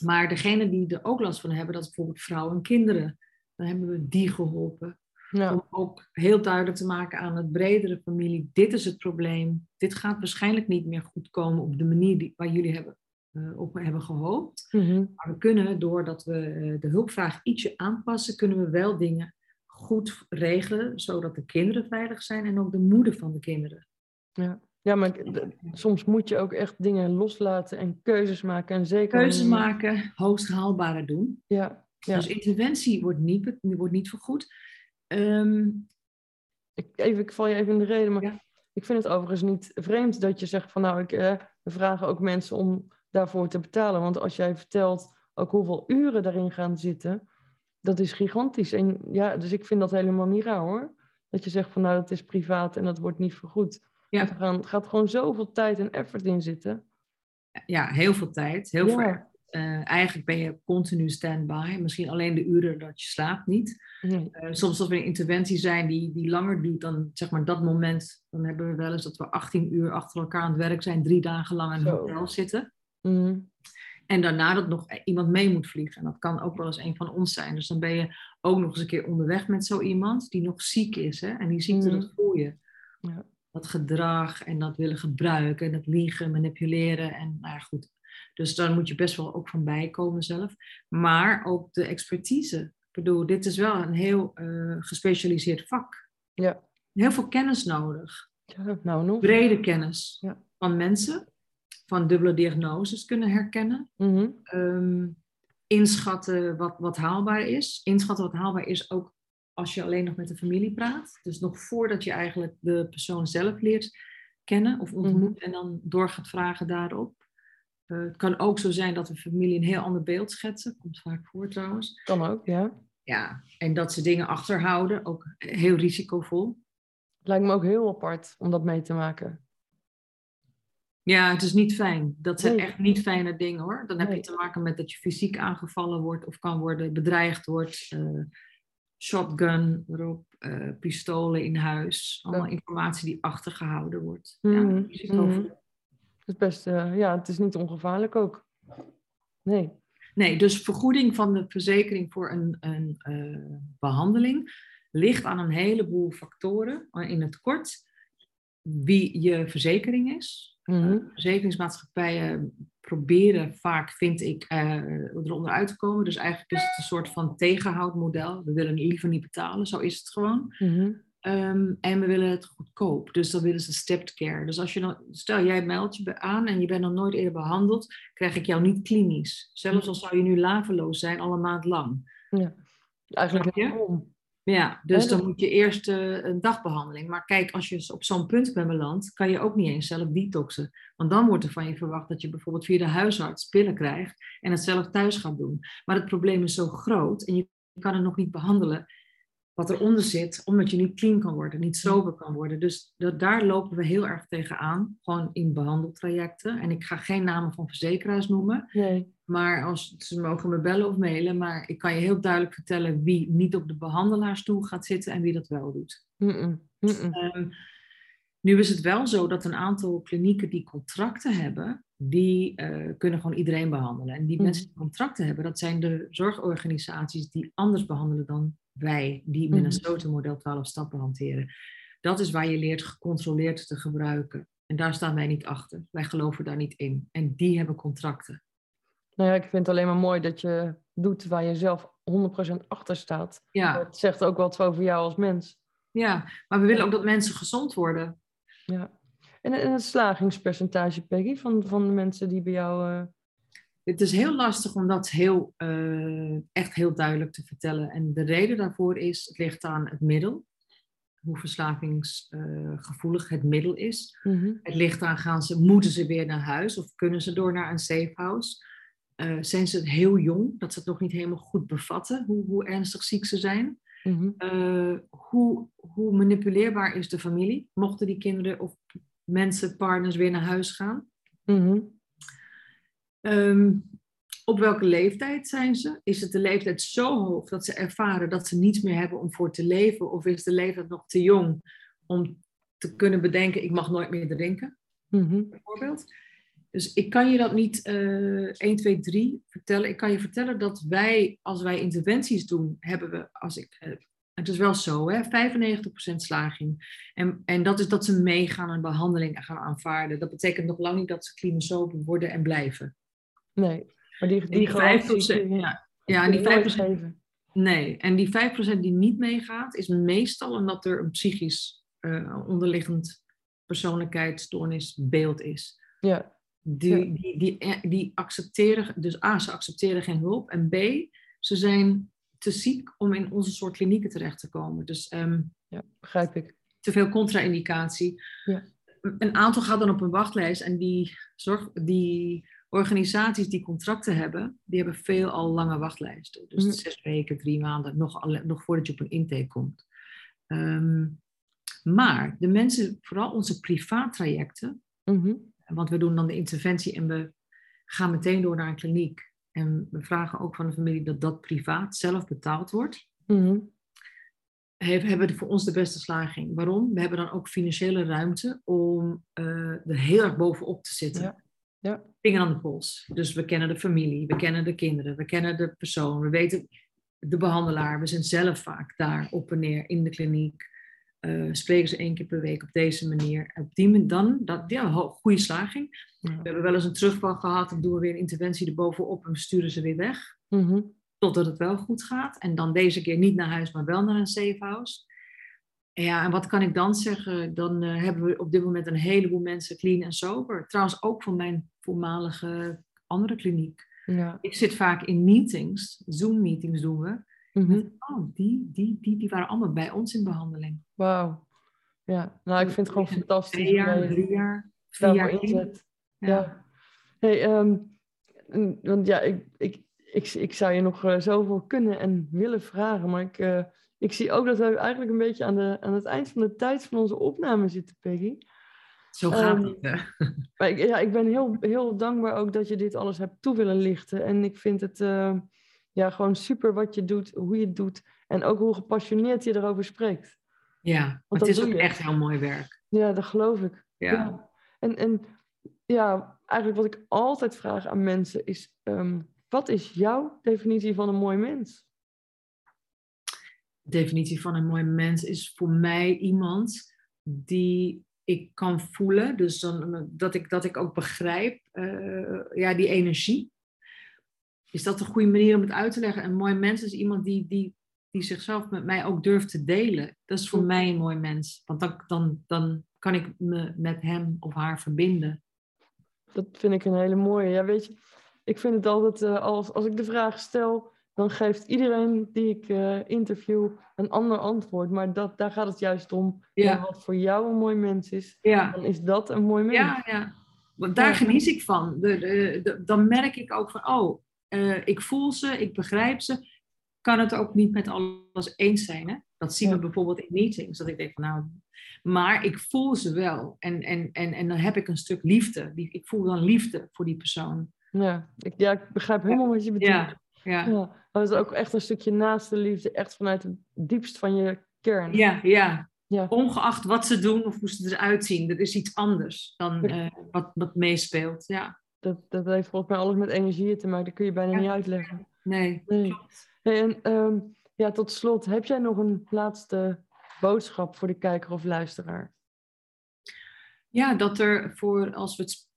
Maar degene die er ook last van hebben, dat is bijvoorbeeld vrouwen en kinderen. Dan hebben we die geholpen. Ja. Om ook heel duidelijk te maken aan het bredere familie, dit is het probleem. Dit gaat waarschijnlijk niet meer goed komen op de manier die, waar jullie hebben, eh, op hebben gehoopt. Mhm. Maar we kunnen, doordat we eh, de hulpvraag ietsje aanpassen, kunnen we wel dingen goed regelen, zodat de kinderen veilig zijn en ook de moeder van de kinderen. Ja, maar ik- d- soms moet je ook echt dingen loslaten en keuzes maken. En zeker Keuzes maken, hoogst haalbare doen. Ja, ja. Dus interventie wordt niet, wordt niet vergoed. Ehm, Ik, even, ik val je even in de reden, maar Ja. ik vind het overigens niet vreemd dat je zegt van nou, ik, eh, we vragen ook mensen om daarvoor te betalen. Want als jij vertelt ook hoeveel uren daarin gaan zitten, dat is gigantisch. En ja, dus ik vind dat helemaal niet raar hoor. Dat je zegt van nou, dat is privaat en dat wordt niet vergoed. Ja. Er gaan, gaat gewoon zoveel tijd en effort in zitten. ja, heel veel tijd, heel Ja. veel eh, eigenlijk ben je continu stand-by. Misschien alleen de uren dat je slaapt niet. Nee. Eh, soms als we een interventie zijn die, die langer duurt dan zeg maar dat moment. Dan hebben we wel eens dat we 18 uur achter elkaar aan het werk zijn. Drie dagen lang in een hotel zitten. Mhm. En daarna dat nog iemand mee moet vliegen. En dat kan ook wel eens een van ons zijn. Dus dan ben je ook nog eens een keer onderweg met zo iemand die nog ziek is. Hè? En die ziekte, Mhm. dat voel je. Ja. Dat gedrag en dat willen gebruiken. En dat liegen, manipuleren. En nou ja, goed. Dus daar moet je best wel ook van bijkomen zelf. Maar ook de expertise. Ik bedoel, dit is wel een heel eh, gespecialiseerd vak. Ja. Heel veel kennis nodig. ja, nou nog. Brede kennis Ja. van mensen. Van dubbele diagnoses kunnen herkennen. Mhm. Ehm, inschatten wat, wat haalbaar is. Inschatten wat haalbaar is ook als je alleen nog met de familie praat. Dus nog voordat je eigenlijk de persoon zelf leert kennen of ontmoet en dan door gaat vragen daarop. Eh, het kan ook zo zijn dat de familie een heel ander beeld schetsen. Komt vaak voor trouwens. Kan ook, ja. Ja, en dat ze dingen achterhouden. Ook heel risicovol. Lijkt me ook heel apart om dat mee te maken. Ja, het is niet fijn. Dat zijn Nee. echt niet fijne dingen hoor. Dan heb Nee. je te maken met dat je fysiek aangevallen wordt of kan worden, bedreigd wordt. eh, shotgun erop, eh, pistolen in huis. Allemaal Ja. informatie die achtergehouden wordt. Ja, risicovol. mhm. Het is best, eh, ja, het is niet ongevaarlijk ook. Nee. Nee, dus vergoeding van de verzekering voor een, een eh, behandeling ligt aan een heleboel factoren. In het kort, wie je verzekering is. Mhm. Verzekeringsmaatschappijen proberen vaak, vind ik, eronder uit te komen. Dus eigenlijk is het een soort van tegenhoudmodel. We willen liever niet betalen, zo is het gewoon. Mhm. Ehm, en we willen het goedkoop. Dus dan willen ze stepped care. Dus als je dan, stel jij meldt je aan en je bent nog nooit eerder behandeld, krijg ik jou niet klinisch. Zelfs al zou je nu laveloos zijn, al een maand lang. Eigenlijk je? waarom? Ja, dus Ja, dan moet je eerst eh, een dagbehandeling. Maar kijk, als je op zo'n punt bent beland, kan je ook niet eens zelf detoxen. Want dan wordt er van je verwacht dat je bijvoorbeeld via de huisarts pillen krijgt en het zelf thuis gaat doen. Maar het probleem is zo groot en je kan het nog niet behandelen wat eronder zit, omdat je niet clean kan worden, niet sober kan worden. Dus dat, daar lopen we heel erg tegenaan, gewoon in behandeltrajecten. En ik ga geen namen van verzekeraars noemen, Nee. maar als, ze mogen me bellen of mailen, maar ik kan je heel duidelijk vertellen wie niet op de behandelaarsstoel gaat zitten en wie dat wel doet. Mm-mm. Ehm, nu is het wel zo dat een aantal klinieken die contracten hebben, die eh, kunnen gewoon iedereen behandelen. En die Mhm. mensen die contracten hebben, dat zijn de zorgorganisaties die anders behandelen dan wij, die Mhm. Minnesota model 12 stappen hanteren. Dat is waar je leert gecontroleerd te gebruiken. En daar staan wij niet achter. Wij geloven daar niet in. En die hebben contracten. Nou ja, ik vind het alleen maar mooi dat je doet waar je zelf 100% achter staat. Ja, Het zegt ook wat over jou als mens. ja, maar we willen ook dat mensen gezond worden. Ja. En, en het slagingspercentage, Peggy, van, van de mensen die bij jou... Uh... Het is heel lastig om dat heel, uh, echt heel duidelijk te vertellen. En de reden daarvoor is, het ligt aan het middel. Hoe verslavingsgevoelig uh, het middel is. Mm-hmm. Het ligt aan, gaan ze, moeten ze weer naar huis of kunnen ze door naar een safe house? zijn ze heel jong, dat ze het nog niet helemaal goed bevatten, hoe, hoe ernstig ziek ze zijn? Mm-hmm. hoe, hoe manipuleerbaar is de familie? Mochten die kinderen of mensen, partners weer naar huis gaan? Mm-hmm. Um, op welke leeftijd zijn ze? Is het de leeftijd zo hoog dat ze ervaren dat ze niets meer hebben om voor te leven? Of is de leeftijd nog te jong om te kunnen bedenken, ik mag nooit meer drinken? Mm-hmm. Bijvoorbeeld. Dus ik kan je dat niet uh, 1, 2, 3 vertellen. Ik kan je vertellen dat wij, als wij interventies doen, hebben we, als ik uh, het is wel zo, hè? 95% slaging. En, en dat is dat ze meegaan en behandeling gaan aanvaarden. Dat betekent nog lang niet dat ze klinisch worden en blijven. Nee, maar die, die, die 5%, ja, ja, en die 5%, nee, en die 5% die niet meegaat, is meestal omdat er een psychisch uh, onderliggend persoonlijkheidsstoornisbeeld is. Ja. Die, ja. die, die, die accepteren, dus A, ze accepteren geen hulp. En B, ze zijn te ziek om in onze soort klinieken terecht te komen. Dus um, ja, begrijp ik. Te veel contra-indicatie. Ja. Een aantal gaat dan op een wachtlijst en die, zorg, die organisaties die contracten hebben, die hebben veel al lange wachtlijsten. Dus Mm. zes weken, drie maanden, nog, nog voordat je op een intake komt. Ehm, maar de mensen, vooral onze privaattrajecten, Mhm. want we doen dan de interventie en we gaan meteen door naar een kliniek. En we vragen ook van de familie dat dat privaat zelf betaald wordt. Mhm. He- hebben voor ons de beste slaging. Waarom? We hebben dan ook financiële ruimte om eh, er heel erg bovenop te zitten. Ja. Ja. Vinger aan de pols. Dus we kennen de familie, we kennen de kinderen, we kennen de persoon, we weten de behandelaar. We zijn zelf vaak daar op en neer in de kliniek. Eh, spreken ze één keer per week op deze manier. Op die manier dan, dat, ja, goede slaging. Ja. We hebben wel eens een terugval gehad, dan doen we weer een interventie erbovenop en we sturen ze weer weg. Mhm. Totdat het wel goed gaat. En dan deze keer niet naar huis, maar wel naar een safe house. Ja, en wat kan ik dan zeggen? Dan eh, hebben we op dit moment een heleboel mensen clean en sober. Trouwens ook van mijn voormalige andere kliniek. Ja. Ik zit vaak in meetings, Zoom-meetings doen we. Mhm. Oh, die, die, die, die waren allemaal bij ons in behandeling. Wauw. Ja, nou, ik vind het gewoon fantastisch. Twee jaar, drie jaar, vier jaar. inzet. Ja. Ja. Hey, ehm, want ja, ik, ik, ik, ik zou je nog eh, zoveel kunnen en willen vragen, maar ik, eh, ik zie ook dat we eigenlijk een beetje aan, de, aan het eind van de tijd van onze opname zitten, Peggy. Zo gaat Ehm, het. hè. *laughs* Maar ik, ja, ik ben heel, heel dankbaar ook dat je dit alles hebt toe willen lichten. En ik vind het eh, ja, gewoon super wat je doet, hoe je het doet en ook hoe gepassioneerd je erover spreekt. Ja, dat het is ook echt heel mooi werk. Ja, dat geloof ik. Ja. En, en ja, eigenlijk wat ik altijd vraag aan mensen is: ehm, wat is jouw definitie van een mooi mens? De definitie van een mooi mens is voor mij iemand die ik kan voelen. Dus dan, dat, ik, dat ik ook begrijp, eh, ja, die energie. Is dat een goede manier om het uit te leggen? Een mooi mens is iemand die, die, die zichzelf met mij ook durft te delen. Dat is voor mij een mooi mens. Want dan, dan, dan kan ik me met hem of haar verbinden. Dat vind ik een hele mooie. Ja, weet je, ik vind het altijd, eh, als, als ik de vraag stel, dan geeft iedereen die ik eh, interview een ander antwoord. Maar dat, daar gaat het juist om. Ja. Wat voor jou een mooi mens is, Ja. dan is dat een mooi mens. Ja, ja. Want daar Ja. geniet ik van. De, de, de- dan merk ik ook van, oh, eh, ik voel ze, ik begrijp ze. Kan het ook niet met alles eens zijn. Hè? Dat zien we bijvoorbeeld in meetings. Dat ik denk van, nou, maar ik voel ze wel. En, en, en, en dan heb ik een stuk liefde. Die, ik voel dan liefde voor die persoon. Ja, ik, ja, ik begrijp helemaal wat je bedoelt. Ja, ja. Ja, dat is ook echt een stukje naast de liefde, echt vanuit het diepst van je kern. Ja, ja. Ja. Ongeacht wat ze doen of hoe ze eruit zien. Dat is iets anders dan eh, wat, wat meespeelt. Ja, Dat, dat heeft volgens mij alles met energieën te maken, dat kun je bijna Ja. niet uitleggen. nee. Nee. Hey, en ehm, ja, tot slot, heb jij nog een laatste boodschap voor de kijker of luisteraar? Ja, dat er voor, als we het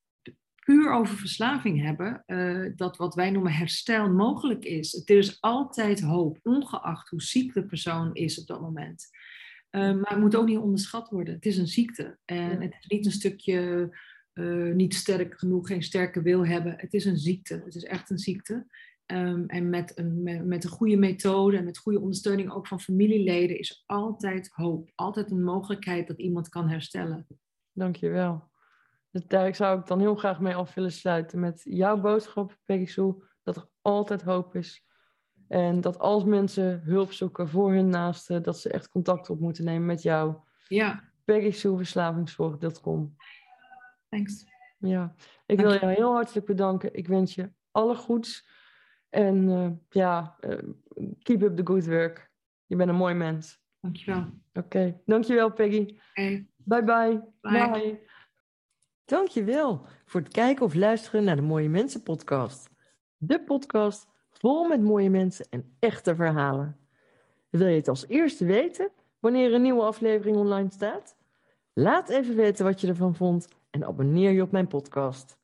puur over verslaving hebben, eh, dat wat wij noemen herstel mogelijk is. Er is altijd hoop, ongeacht hoe ziek de persoon is op dat moment. maar het moet ook niet onderschat worden. Het is een ziekte. En Ja. het is niet een stukje eh, niet sterk genoeg, geen sterke wil hebben. Het is een ziekte. Het is echt een ziekte. Ehm, en met een, met, met een goede methode en met goede ondersteuning ook van familieleden is altijd hoop. Altijd een mogelijkheid dat iemand kan herstellen. Dankjewel. Dus daar zou ik dan heel graag mee af willen sluiten met jouw boodschap, Peggy Sue, dat er altijd hoop is. En dat als mensen hulp zoeken voor hun naasten, dat ze echt contact op moeten nemen met jou. Ja, Peggy Sue, verslavingszorg.com. thanks. Ja, ik wil jou heel hartelijk bedanken. Ik wens je alle goeds. En eh, ja, eh, keep up the good work. Je bent een mooi mens. Dankjewel. Oké, dankjewel Peggy. Hey. Bye bye. Bye. Bye. Dankjewel voor het kijken of luisteren naar de Mooie Mensen podcast. De podcast vol met mooie mensen en echte verhalen. Wil je het als eerste weten wanneer een nieuwe aflevering online staat? Laat even weten wat je ervan vond en abonneer je op mijn podcast.